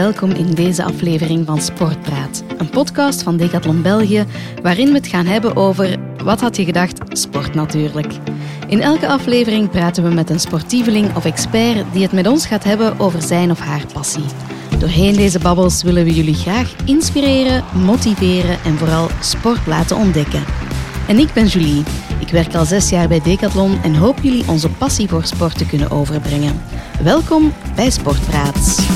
Welkom in deze aflevering van Sportpraat, een podcast van Decathlon België, waarin we het gaan hebben over, wat had je gedacht, sport natuurlijk. In elke aflevering praten we met een sportieveling of expert die het met ons gaat hebben over zijn of haar passie. Doorheen deze babbels willen we jullie graag inspireren, motiveren en vooral sport laten ontdekken. En ik ben Julie. Ik werk al zes jaar bij Decathlon en hoop jullie onze passie voor sport te kunnen overbrengen. Welkom bij Sportpraat.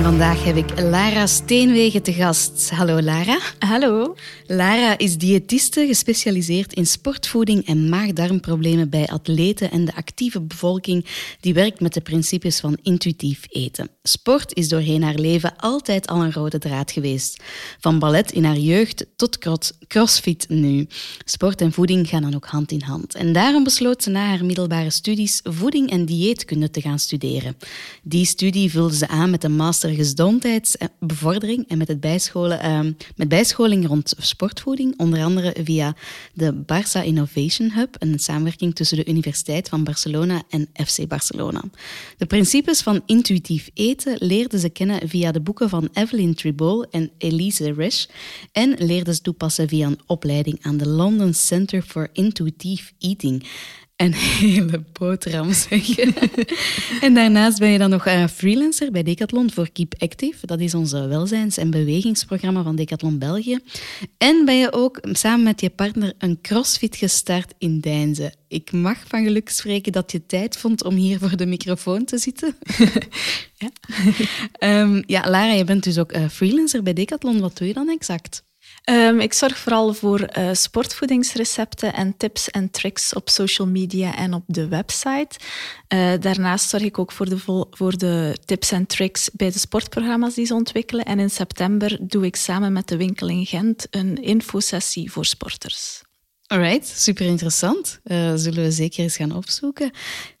En vandaag heb ik Lara Steenwegen te gast. Hallo Lara. Hallo. Lara is diëtiste gespecialiseerd in sportvoeding en maag-darmproblemen bij atleten en de actieve bevolking die werkt met de principes van intuïtief eten. Sport is doorheen haar leven altijd al een rode draad geweest. Van ballet in haar jeugd tot crossfit nu. Sport en voeding gaan dan ook hand in hand. En daarom besloot ze na haar middelbare studies voeding en dieetkunde te gaan studeren. Die studie vulde ze aan met een master gezondheidsbevordering en met, het bijscholen, uh, met bijscholing rond sportvoeding, onder andere via de Barça Innovation Hub, een samenwerking tussen de Universiteit van Barcelona en FC Barcelona. De principes van intuïtief eten leerde ze kennen via de boeken van Evelyn Tribol en Elise Resch en leerde ze toepassen via een opleiding aan de London Center for Intuitive Eating een hele boterham zeggen. en daarnaast ben je dan nog uh, freelancer bij Decathlon voor Keep Active. Dat is ons welzijns- en bewegingsprogramma van Decathlon België. En ben je ook samen met je partner een crossfit gestart in Deinze. Ik mag van geluk spreken dat je tijd vond om hier voor de microfoon te zitten. ja. um, ja, Lara, je bent dus ook uh, freelancer bij Decathlon. Wat doe je dan exact? Um, ik zorg vooral voor uh, sportvoedingsrecepten en tips en tricks op social media en op de website. Uh, daarnaast zorg ik ook voor de, voor de tips en tricks bij de sportprogramma's die ze ontwikkelen. En in september doe ik samen met de winkel in Gent een infosessie voor sporters. Alright, super interessant. Uh, zullen we zeker eens gaan opzoeken.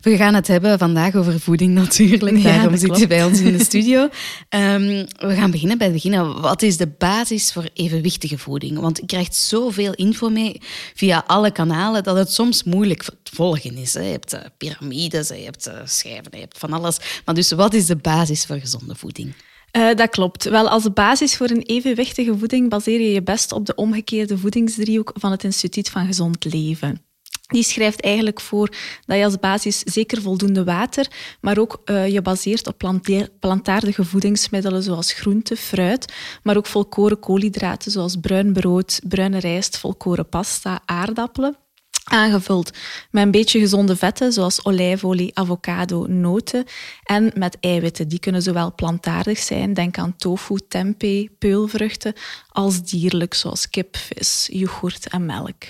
We gaan het hebben vandaag over voeding natuurlijk. Ja, Daarom zit je bij ons in de studio. Um, we gaan beginnen bij het begin. Wat is de basis voor evenwichtige voeding? Want je krijgt zoveel info mee via alle kanalen dat het soms moeilijk te volgen is. Hè. Je hebt uh, piramides, je hebt uh, schijven, je hebt van alles. Maar dus wat is de basis voor gezonde voeding? Uh, dat klopt. Wel, als basis voor een evenwichtige voeding baseer je je best op de omgekeerde voedingsdriehoek van het Instituut van Gezond Leven. Die schrijft eigenlijk voor dat je als basis zeker voldoende water, maar ook uh, je baseert op plantaardige voedingsmiddelen zoals groente, fruit, maar ook volkoren koolhydraten zoals bruin brood, bruine rijst, volkoren pasta, aardappelen aangevuld met een beetje gezonde vetten, zoals olijfolie, avocado, noten. En met eiwitten. Die kunnen zowel plantaardig zijn, denk aan tofu, tempeh, peulvruchten, als dierlijk, zoals kip, vis, yoghurt en melk.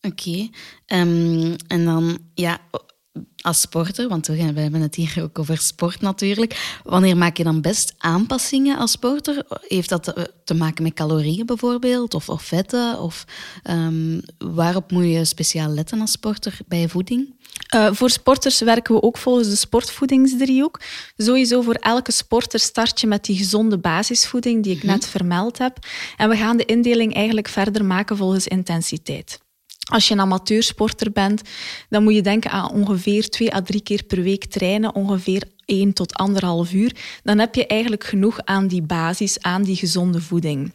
Oké. Um, en dan, ja, als sporter, want we hebben het hier ook over sport natuurlijk. Wanneer maak je dan best aanpassingen als sporter? Heeft dat te maken met calorieën bijvoorbeeld, of, of vetten? Of um, waarop moet je speciaal letten als sporter bij voeding? Uh, voor sporters werken we ook volgens de sportvoedingsdriehoek. Sowieso voor elke sporter start je met die gezonde basisvoeding die ik net vermeld heb. En we gaan de indeling eigenlijk verder maken volgens intensiteit. Als je een amateursporter bent, dan moet je denken aan ongeveer twee à drie keer per week trainen, ongeveer 1 tot anderhalf uur. Dan heb je eigenlijk genoeg aan die basis, aan die gezonde voeding.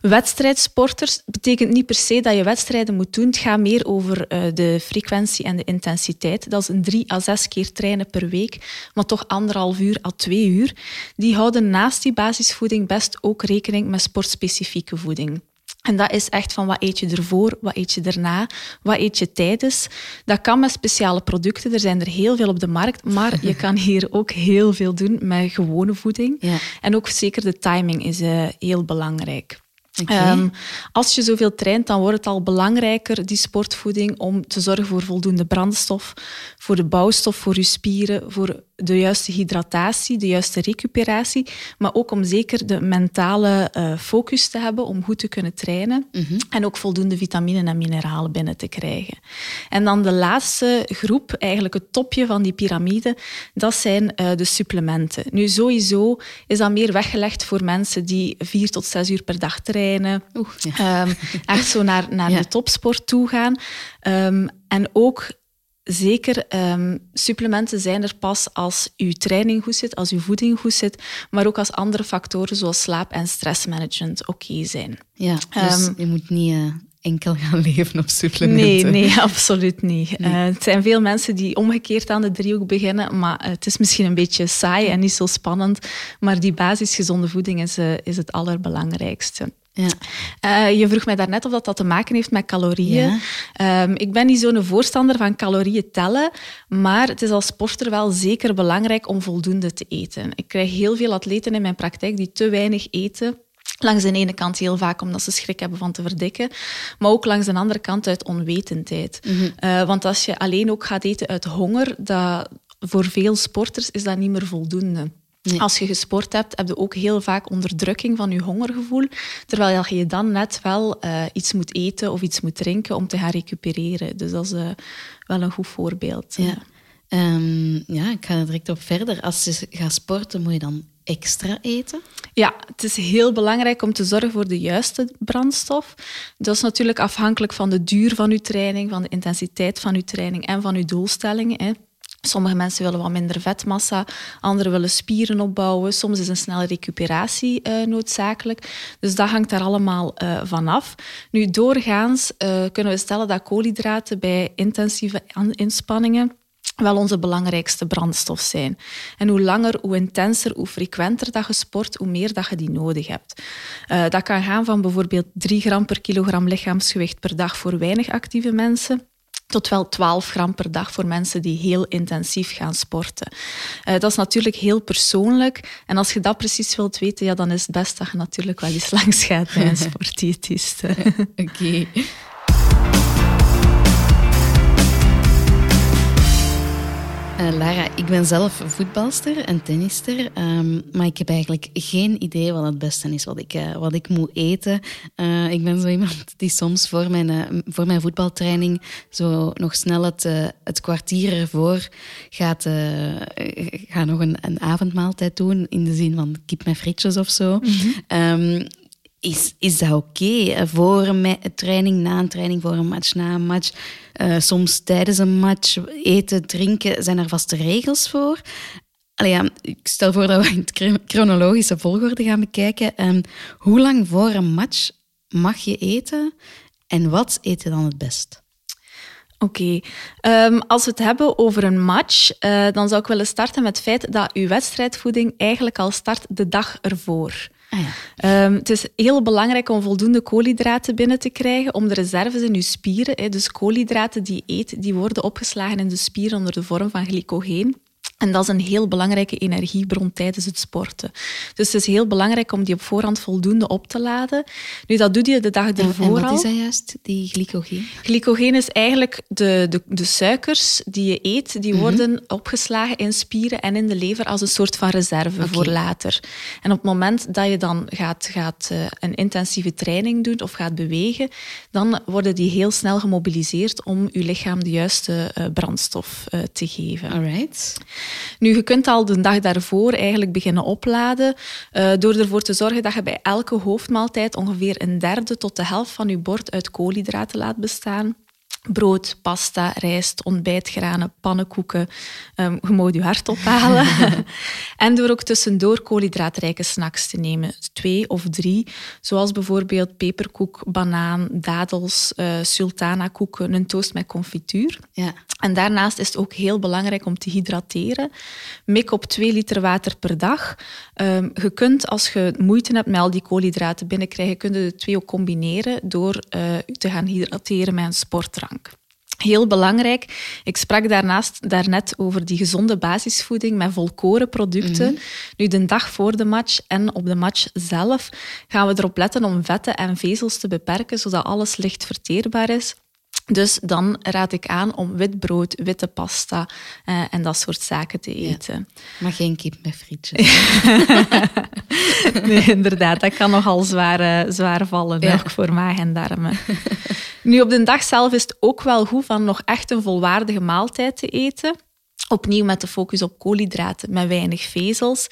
Wedstrijdsporters betekent niet per se dat je wedstrijden moet doen. Het gaat meer over uh, de frequentie en de intensiteit. Dat is een drie à zes keer trainen per week, maar toch anderhalf uur à twee uur. Die houden naast die basisvoeding best ook rekening met sportspecifieke voeding. En dat is echt van wat eet je ervoor, wat eet je erna, wat eet je tijdens. Dat kan met speciale producten, er zijn er heel veel op de markt, maar je kan hier ook heel veel doen met gewone voeding. Ja. En ook zeker de timing is uh, heel belangrijk. Ehm, als je zoveel traint, dan wordt het al belangrijker, die sportvoeding, om te zorgen voor voldoende brandstof, voor de bouwstof voor je spieren, voor de juiste hydratatie, de juiste recuperatie, maar ook om zeker de mentale uh, focus te hebben om goed te kunnen trainen Mhm. en ook voldoende vitaminen en mineralen binnen te krijgen. En dan de laatste groep, eigenlijk het topje van die piramide, dat zijn uh, de supplementen. Nu, sowieso is dat meer weggelegd voor mensen die vier tot zes uur per dag trainen, Oeh, ja. um, echt zo naar, naar Ja. de topsport toe gaan. Um, en ook zeker um, supplementen zijn er pas als uw training goed zit, als uw voeding goed zit, maar ook als andere factoren zoals slaap en stressmanagement oké zijn. ja, dus Ehm, je moet niet eh, enkel gaan leven op Nee, supplementen. nee, absoluut niet. Uh, het zijn veel mensen die omgekeerd aan de driehoek beginnen, maar uh, het is misschien een beetje saai en niet zo spannend. Maar die basisgezonde voeding is, uh, is het allerbelangrijkste. Ja. Uh, je vroeg mij daarnet of dat, dat te maken heeft met calorieën. Ja. Um, ik ben niet zo'n voorstander van calorieën tellen, maar het is als sporter wel zeker belangrijk om voldoende te eten. Ik krijg heel veel atleten in mijn praktijk die te weinig eten. Langs de ene kant heel vaak omdat ze schrik hebben van te verdikken, maar ook langs de andere kant uit onwetendheid. Mhm. Uh, want als je alleen ook gaat eten uit honger, dat, voor veel sporters is dat niet meer voldoende. Nee. Als je gesport hebt, heb je ook heel vaak onderdrukking van je hongergevoel, terwijl je dan net wel uh, iets moet eten of iets moet drinken om te gaan recupereren. Dus dat is uh, wel een goed voorbeeld. Ja. Um, ja, ik ga er direct op verder. Als je gaat sporten, moet je dan extra eten? Ja, het is heel belangrijk om te zorgen voor de juiste brandstof. Dat is natuurlijk afhankelijk van de duur van je training, van de intensiteit van je training en van je doelstellingen. Sommige mensen willen wat minder vetmassa, anderen willen spieren opbouwen. Soms is een snelle recuperatie uh, noodzakelijk. Dus dat hangt daar allemaal uh, van af. Nu, doorgaans uh, kunnen we stellen dat koolhydraten bij intensieve inspanningen wel onze belangrijkste brandstof zijn. En hoe langer, hoe intenser, hoe frequenter dat je sport, hoe meer dat je die nodig hebt. Dat kan gaan van bijvoorbeeld 3 gram per kilogram lichaamsgewicht per dag voor weinig actieve mensen tot wel 12 gram per dag voor mensen die heel intensief gaan sporten. Uh, dat is natuurlijk heel persoonlijk. En als je dat precies wilt weten, ja, dan is het best dat je natuurlijk wel eens langs gaat bij een sportdiëtist. Oké. Okay. Uh, Lara, ik ben zelf voetbalster en tennister, um, maar ik heb eigenlijk geen idee wat het beste is wat ik, uh, wat ik moet eten. Uh, ik ben zo iemand die soms voor mijn, voor mijn voetbaltraining zo nog snel het, het kwartier ervoor gaat, gaat nog een, een, avondmaaltijd doen, in de zin van kip met frietjes of zo. Mm -hmm. um, is, is dat oké? Voor een training, na een training, voor een match, na een match. Uh, soms tijdens een match, eten, drinken. Zijn er vaste regels voor? Allee, ik stel voor dat we in chronologische volgorde gaan bekijken. Um, hoe lang voor een match mag je eten? En wat eet je dan het best? Oké, um, als we het hebben over een match, uh, dan zou ik willen starten met het feit dat uw wedstrijdvoeding eigenlijk al start de dag ervoor. Ah, um, het is heel belangrijk om voldoende koolhydraten binnen te krijgen om de reserves in je spieren, dus koolhydraten die je eet, die worden opgeslagen in de spieren onder de vorm van glycogeen. En dat is een heel belangrijke energiebron tijdens het sporten. Dus het is heel belangrijk om die op voorhand voldoende op te laden. Nu, dat doe je de dag ervoor en, en wat al. is dat juist, die glycogeen? Glycogeen is eigenlijk de, de, de suikers die je eet, die mm -hmm. worden opgeslagen in spieren en in de lever als een soort van reserve okay. voor later. En op het moment dat je dan gaat, gaat uh, een intensieve training doen of gaat bewegen, dan worden die heel snel gemobiliseerd om je lichaam de juiste uh, brandstof uh, te geven. Alright. Nu, je kunt al de dag daarvoor eigenlijk beginnen opladen uh, door ervoor te zorgen dat je bij elke hoofdmaaltijd ongeveer een derde tot de helft van je bord uit koolhydraten laat bestaan. Brood, pasta, rijst, ontbijtgranen, pannenkoeken. Um, je hart ophalen. en door ook tussendoor koolhydraatrijke snacks te nemen. Twee of drie, zoals bijvoorbeeld peperkoek, banaan, dadels, uh, sultana-koeken, een toast met confituur. Ja. En daarnaast is het ook heel belangrijk om te hydrateren. Mik op 2 liter water per dag. Um, je kunt, als je moeite hebt met al die koolhydraten binnenkrijgen, kun je de twee ook combineren door uh, te gaan hydrateren met een sportdrank. Heel belangrijk. Ik sprak daarnaast daarnet over die gezonde basisvoeding met volkorenproducten. Mhm. Nu, de dag voor de match en op de match zelf gaan we erop letten om vetten en vezels te beperken, zodat alles licht verteerbaar is. Dus dan raad ik aan om wit brood, witte pasta eh, en dat soort zaken te eten. maar geen kip met frietjes. nee, inderdaad. Dat kan nogal zwaar, uh, zwaar vallen, ook voor maag en darmen. nu, op de dag zelf is het ook wel goed van nog echt een volwaardige maaltijd te eten. Opnieuw met de focus op koolhydraten, met weinig vezels.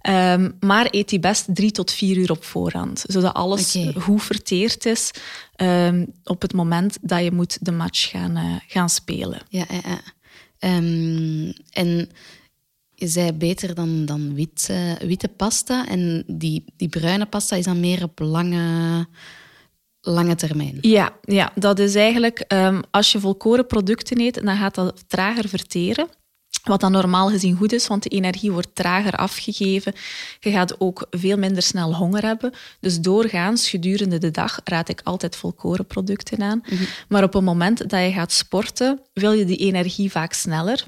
Ehm, maar eet die best drie tot vier uur op voorhand, zodat alles goed verteerd is ehm, op het moment dat je moet de match gaan, uh, gaan spelen. Ja, ja, ja. Um, en is hij beter dan, dan wit, uh, witte pasta? En die, die bruine pasta is dan meer op lange lange termijn. Ja, ja dat is eigenlijk als je volkoren producten eet, dan gaat dat trager verteren. Wat dan normaal gezien goed is, want de energie wordt trager afgegeven. Je gaat ook veel minder snel honger hebben. Dus doorgaans, gedurende de dag, raad ik altijd volkorenproducten aan. Mhm. Maar op het moment dat je gaat sporten, wil je die energie vaak sneller.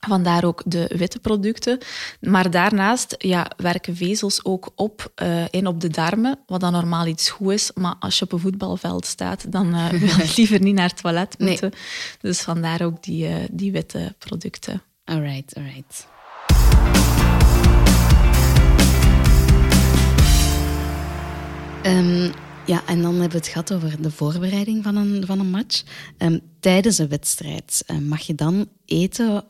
Vandaar ook de witte producten. Maar daarnaast ja, werken vezels ook op uh, in op de darmen, wat dan normaal iets goed is. Maar als je op een voetbalveld staat, dan uh, wil je liever niet naar het toilet moeten. Dus vandaar ook die, uh, die witte producten. Alright, alright. Um, ja, en dan hebben we het gehad over de voorbereiding van een, van een match. Um, tijdens een wedstrijd, um, mag je dan eten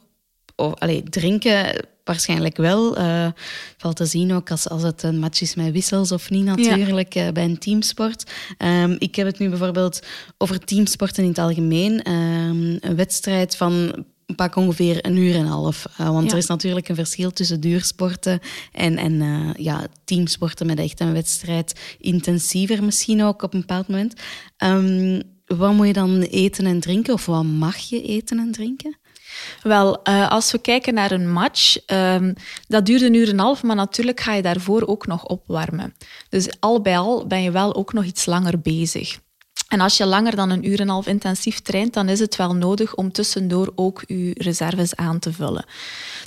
of allee, drinken? Waarschijnlijk wel. Uh, valt te zien ook als, als het een match is met wissels of niet natuurlijk ja. uh, bij een teamsport. Um, ik heb het nu bijvoorbeeld over teamsporten in het algemeen. Um, een wedstrijd van pak ongeveer een uur en een half. Uh, want er is natuurlijk een verschil tussen duursporten en, en uh, ja, teamsporten met echt een wedstrijd. Intensiever misschien ook op een bepaald moment. Um, wat moet je dan eten en drinken? Of wat mag je eten en drinken? Wel, uh, als we kijken naar een match, um, dat duurt een uur en een half, maar natuurlijk ga je daarvoor ook nog opwarmen. Dus al bij al ben je wel ook nog iets langer bezig. En als je langer dan een uur en een half intensief traint, dan is het wel nodig om tussendoor ook je reserves aan te vullen.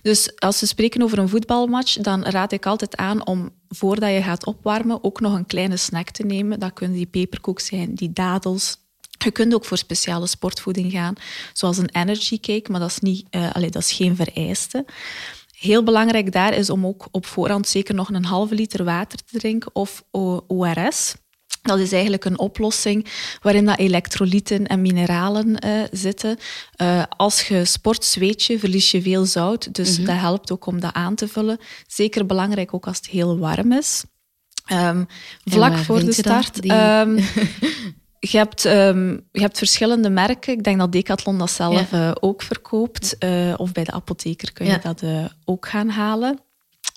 Dus als we spreken over een voetbalmatch, dan raad ik altijd aan om voordat je gaat opwarmen ook nog een kleine snack te nemen. Dat kunnen die peperkoek zijn, die dadels, je kunt ook voor speciale sportvoeding gaan, zoals een energy cake, maar dat is, niet, allee, dat is geen vereiste. Heel belangrijk daar is om ook op voorhand zeker nog een halve liter water te drinken of ORS. Dat is eigenlijk een oplossing waarin dat elektrolyten en mineralen uh, zitten. Uh, als je sport, zweet je, verlies je veel zout. Dus mm -hmm. dat helpt ook om dat aan te vullen. Zeker belangrijk ook als het heel warm is. Um, vlak voor de start. Die... Um, je, hebt, um, je hebt verschillende merken. Ik denk dat Decathlon dat zelf ja. uh, ook verkoopt. of bij de apotheker kun je ja. dat ook gaan halen.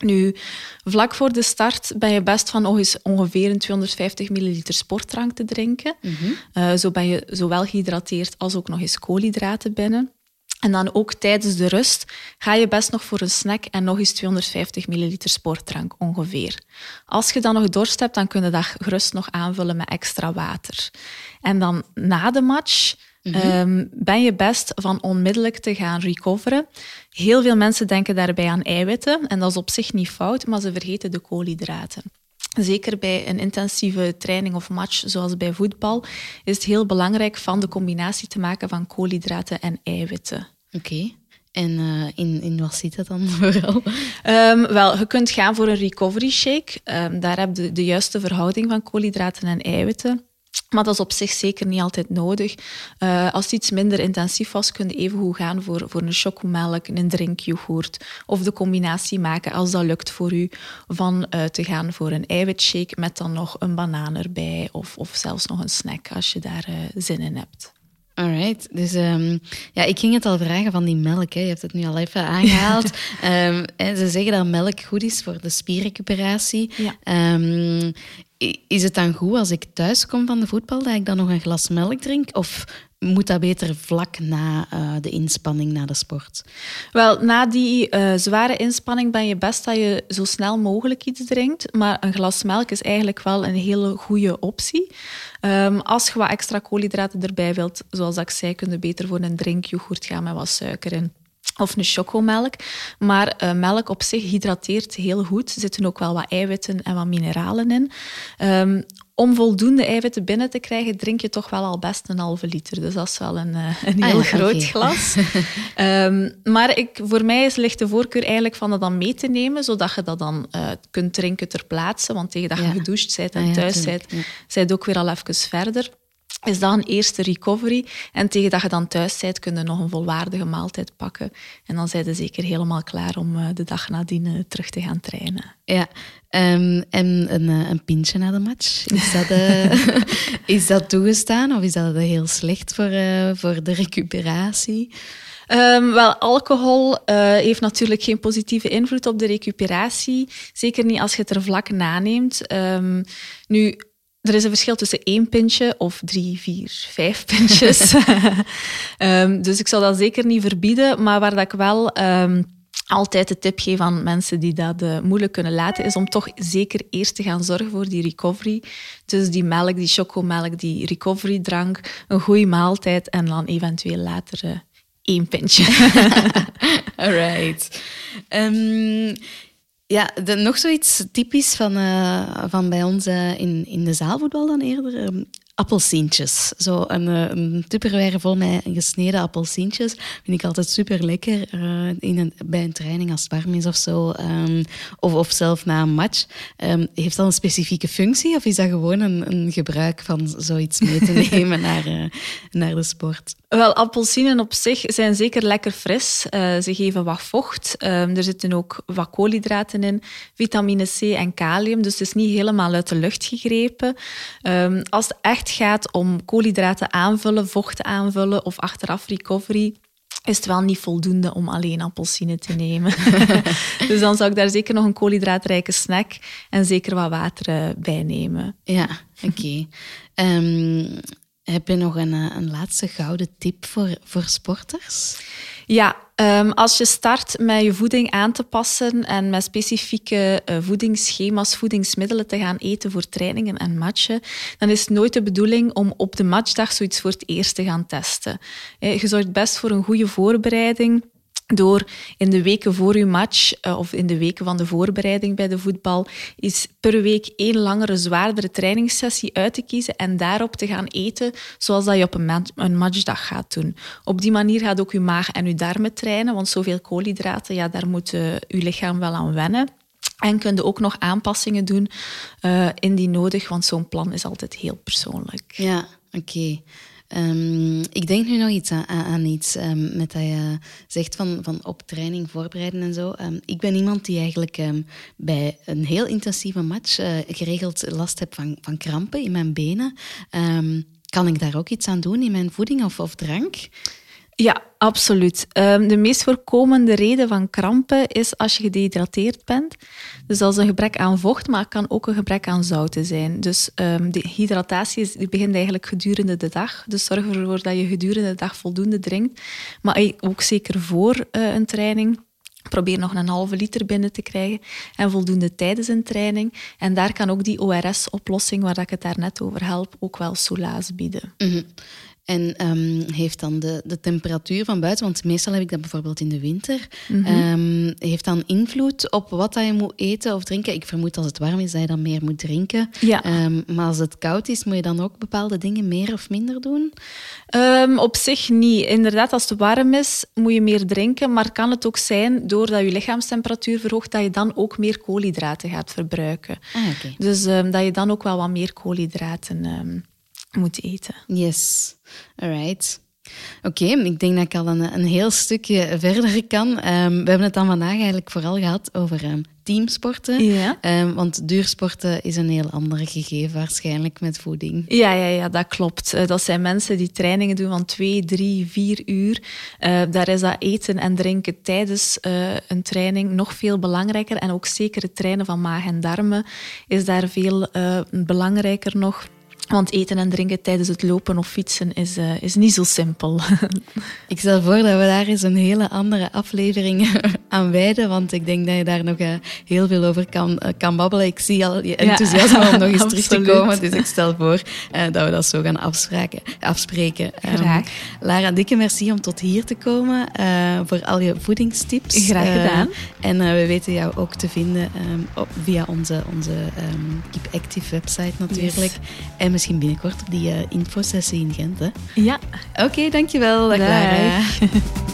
Nu, vlak voor de start ben je best van nog eens ongeveer een 250 milliliter sportdrank te drinken. Mm -hmm. uh, zo ben je zowel gehydrateerd als ook nog eens koolhydraten binnen. En dan ook tijdens de rust ga je best nog voor een snack en nog eens 250 milliliter sportdrank ongeveer. Als je dan nog dorst hebt, dan kun je dat gerust nog aanvullen met extra water. En dan na de match Mm -hmm. ben je best van onmiddellijk te gaan recoveren. Heel veel mensen denken daarbij aan eiwitten en dat is op zich niet fout, maar ze vergeten de koolhydraten. Zeker bij een intensieve training of match, zoals bij voetbal, is het heel belangrijk van de combinatie te maken van koolhydraten en eiwitten. Oké. En uh, in, in wat zit dat dan vooral? Um, wel, je kunt gaan voor een recovery shake. Um, daar heb je de, de juiste verhouding van koolhydraten en eiwitten. Maar dat is op zich zeker niet altijd nodig. Uh, als het iets minder intensief was, kun je even goed gaan voor, voor een chocomelk, een drinkyoghurt of de combinatie maken, als dat lukt voor u, van uh, te gaan voor een eiwitshake met dan nog een banaan erbij of, of zelfs nog een snack als je daar uh, zin in hebt. Alright, dus um, ja, ik ging het al vragen van die melk. Hè. Je hebt het nu al even aangehaald. um, ze zeggen dat melk goed is voor de spierrecuperatie. Ja. Um, is het dan goed als ik thuis kom van de voetbal dat ik dan nog een glas melk drink? Of moet dat beter vlak na uh, de inspanning, na de sport? Wel, na die uh, zware inspanning ben je best dat je zo snel mogelijk iets drinkt. Maar een glas melk is eigenlijk wel een hele goede optie. Um, als je wat extra koolhydraten erbij wilt, zoals ik zei, kun je beter voor een drinkyoghurt gaan met wat suiker in of een chocomelk. Maar uh, melk op zich hydrateert heel goed. Er zitten ook wel wat eiwitten en wat mineralen in. Um, om voldoende eiwitten binnen te krijgen, drink je toch wel al best een halve liter. Dus dat is wel een, eh, een ah heel groot glas. um, maar ik, voor mij is, ligt de voorkeur eigenlijk van dat dan mee te nemen, zodat je dat dan uh, kunt drinken ter plaatse. Want tegen dat je gedoucht bent en ah, thuis bent, je ook weer al even verder is dat een eerste recovery. En tegen dat je dan thuis bent, kun je nog een volwaardige maaltijd pakken. En dan zijn je zeker helemaal klaar om eh, de dag nadien eh, terug te gaan trainen. Ja, um, en een, eh, een pintje na de match, is dat, is dat toegestaan of is dat heel slecht voor, voor de recuperatie? Um, wel, alcohol uh, heeft natuurlijk geen positieve invloed op de recuperatie. Zeker niet als je het er vlak naneemt. Um, nu, er is een verschil tussen één pintje of drie, vier, vijf pintjes. um, dus ik zal dat zeker niet verbieden. Maar waar dat ik wel um, altijd de tip geef aan mensen die dat uh, moeilijk kunnen laten, is om toch zeker eerst te gaan zorgen voor die recovery. Dus die melk, die chocomelk, die recovery drank, een goede maaltijd en dan eventueel later uh, één pintje. Alright. Um, ja, nog zoiets typisch van, uh, van bij ons uh, in, in de zaalvoetbal dan eerder. Um, appelsientjes. Zo een, eh, een tupperware vol met gesneden appelsientjes vind ik altijd super lekker uh, in een, bij een training als het warm is of zo. Um, of, of zelf na een match. Um, heeft dat een specifieke functie of is dat gewoon een, een gebruik van zoiets mee te nemen naar, uh, naar de sport? Wel, appelsinen op zich zijn zeker lekker fris. Ze geven wat vocht. Um, er zitten ook wat koolhydraten in, vitamine C en kalium. Dus het is niet helemaal uit de lucht gegrepen. Als het echt gaat om koolhydraten aanvullen, vocht aanvullen of achteraf recovery, is het wel niet voldoende om alleen appelsine te nemen. dus dan zou ik daar zeker nog een koolhydraatrijke snack en zeker wat water uh, bij nemen. Ja, oké. Okay. Um, heb je nog een, eh, een laatste gouden tip voor, voor sporters? Ja, um, als je start met je voeding aan te passen en met specifieke uh, voedingsschema's, voedingsmiddelen te gaan eten voor trainingen en matchen, dan is het nooit de bedoeling om op de matchdag zoiets voor het eerst te gaan testen. Je zorgt best voor een goede voorbereiding door in de weken voor uw match uh, of in de weken van de voorbereiding bij de voetbal is per week één langere, zwaardere trainingssessie uit te kiezen en daarop te gaan eten zoals dat je op een, een matchdag gaat doen. Op die manier gaat ook uw maag en uw darmen trainen, want zoveel koolhydraten, ja, daar moet uh, uw lichaam wel aan wennen. En kun je ook nog aanpassingen doen uh, indien nodig, want zo'n plan is altijd heel persoonlijk. Ja, oké. Um, ik denk nu nog iets aan, aan iets um, met dat je zegt van, van op training voorbereiden en zo. Um, ik ben iemand die eigenlijk bij een heel intensieve match uh, geregeld last heb van, van krampen in mijn benen. kan ik daar ook iets aan doen in mijn voeding of, of drank? Ja, absoluut. Um, de meest voorkomende reden van krampen is als je gedehydrateerd bent. Dus dat is een gebrek aan vocht, maar het kan ook een gebrek aan zouten zijn. Dus um, de hydratatie is, begint eigenlijk gedurende de dag. Dus zorg ervoor dat je gedurende de dag voldoende drinkt. Maar ook zeker voor uh, een training. Probeer nog een halve liter binnen te krijgen en voldoende tijdens een training. En daar kan ook die ORS-oplossing, waar ik het daarnet over help, ook wel soelaas bieden. -hmm. En um, heeft dan de, de temperatuur van buiten, want meestal heb ik dat bijvoorbeeld in de winter, mm -hmm. um, heeft dan invloed op wat dat je moet eten of drinken? Ik vermoed als het warm is dat je dan meer moet drinken. Ja. Um, maar als het koud is, moet je dan ook bepaalde dingen meer of minder doen? op zich niet. Inderdaad, als het warm is, moet je meer drinken. Maar kan het ook zijn, doordat je lichaamstemperatuur verhoogt, dat je dan ook meer koolhydraten gaat verbruiken. Ah, okay. Dus dat je dan ook wel wat meer koolhydraten moet eten. Yes, alright. Oké, okay, ik denk dat ik al een, een heel stukje verder kan. Um, we hebben het dan vandaag eigenlijk vooral gehad over um, teamsporten. Ja. Um, want duursporten is een heel ander gegeven waarschijnlijk met voeding. Ja, ja, ja dat klopt. Uh, dat zijn mensen die trainingen doen van twee, drie, vier uur. Uh, daar is dat eten en drinken tijdens uh, een training nog veel belangrijker. En ook zeker het trainen van maag en darmen is daar veel belangrijker nog. Want eten en drinken tijdens het lopen of fietsen is, uh, is niet zo simpel. ik stel voor dat we daar eens een hele andere aflevering aan wijden, want ik denk dat je daar nog uh, heel veel over kan, uh, kan babbelen. Ik zie al je enthousiasme ja, om nog eens terug te komen, dus ik stel voor dat we dat zo gaan afspreken. Graag. Um, Lara, dikke merci om tot hier te komen, voor al je voedingstips. Graag gedaan. en we weten jou ook te vinden um, op, via onze, onze um, Keep Active website natuurlijk. Yes. En misschien binnenkort op die uh, infosessie in Gent. Hè? Ja. Oké, okay, dankjewel. Dag, Dag.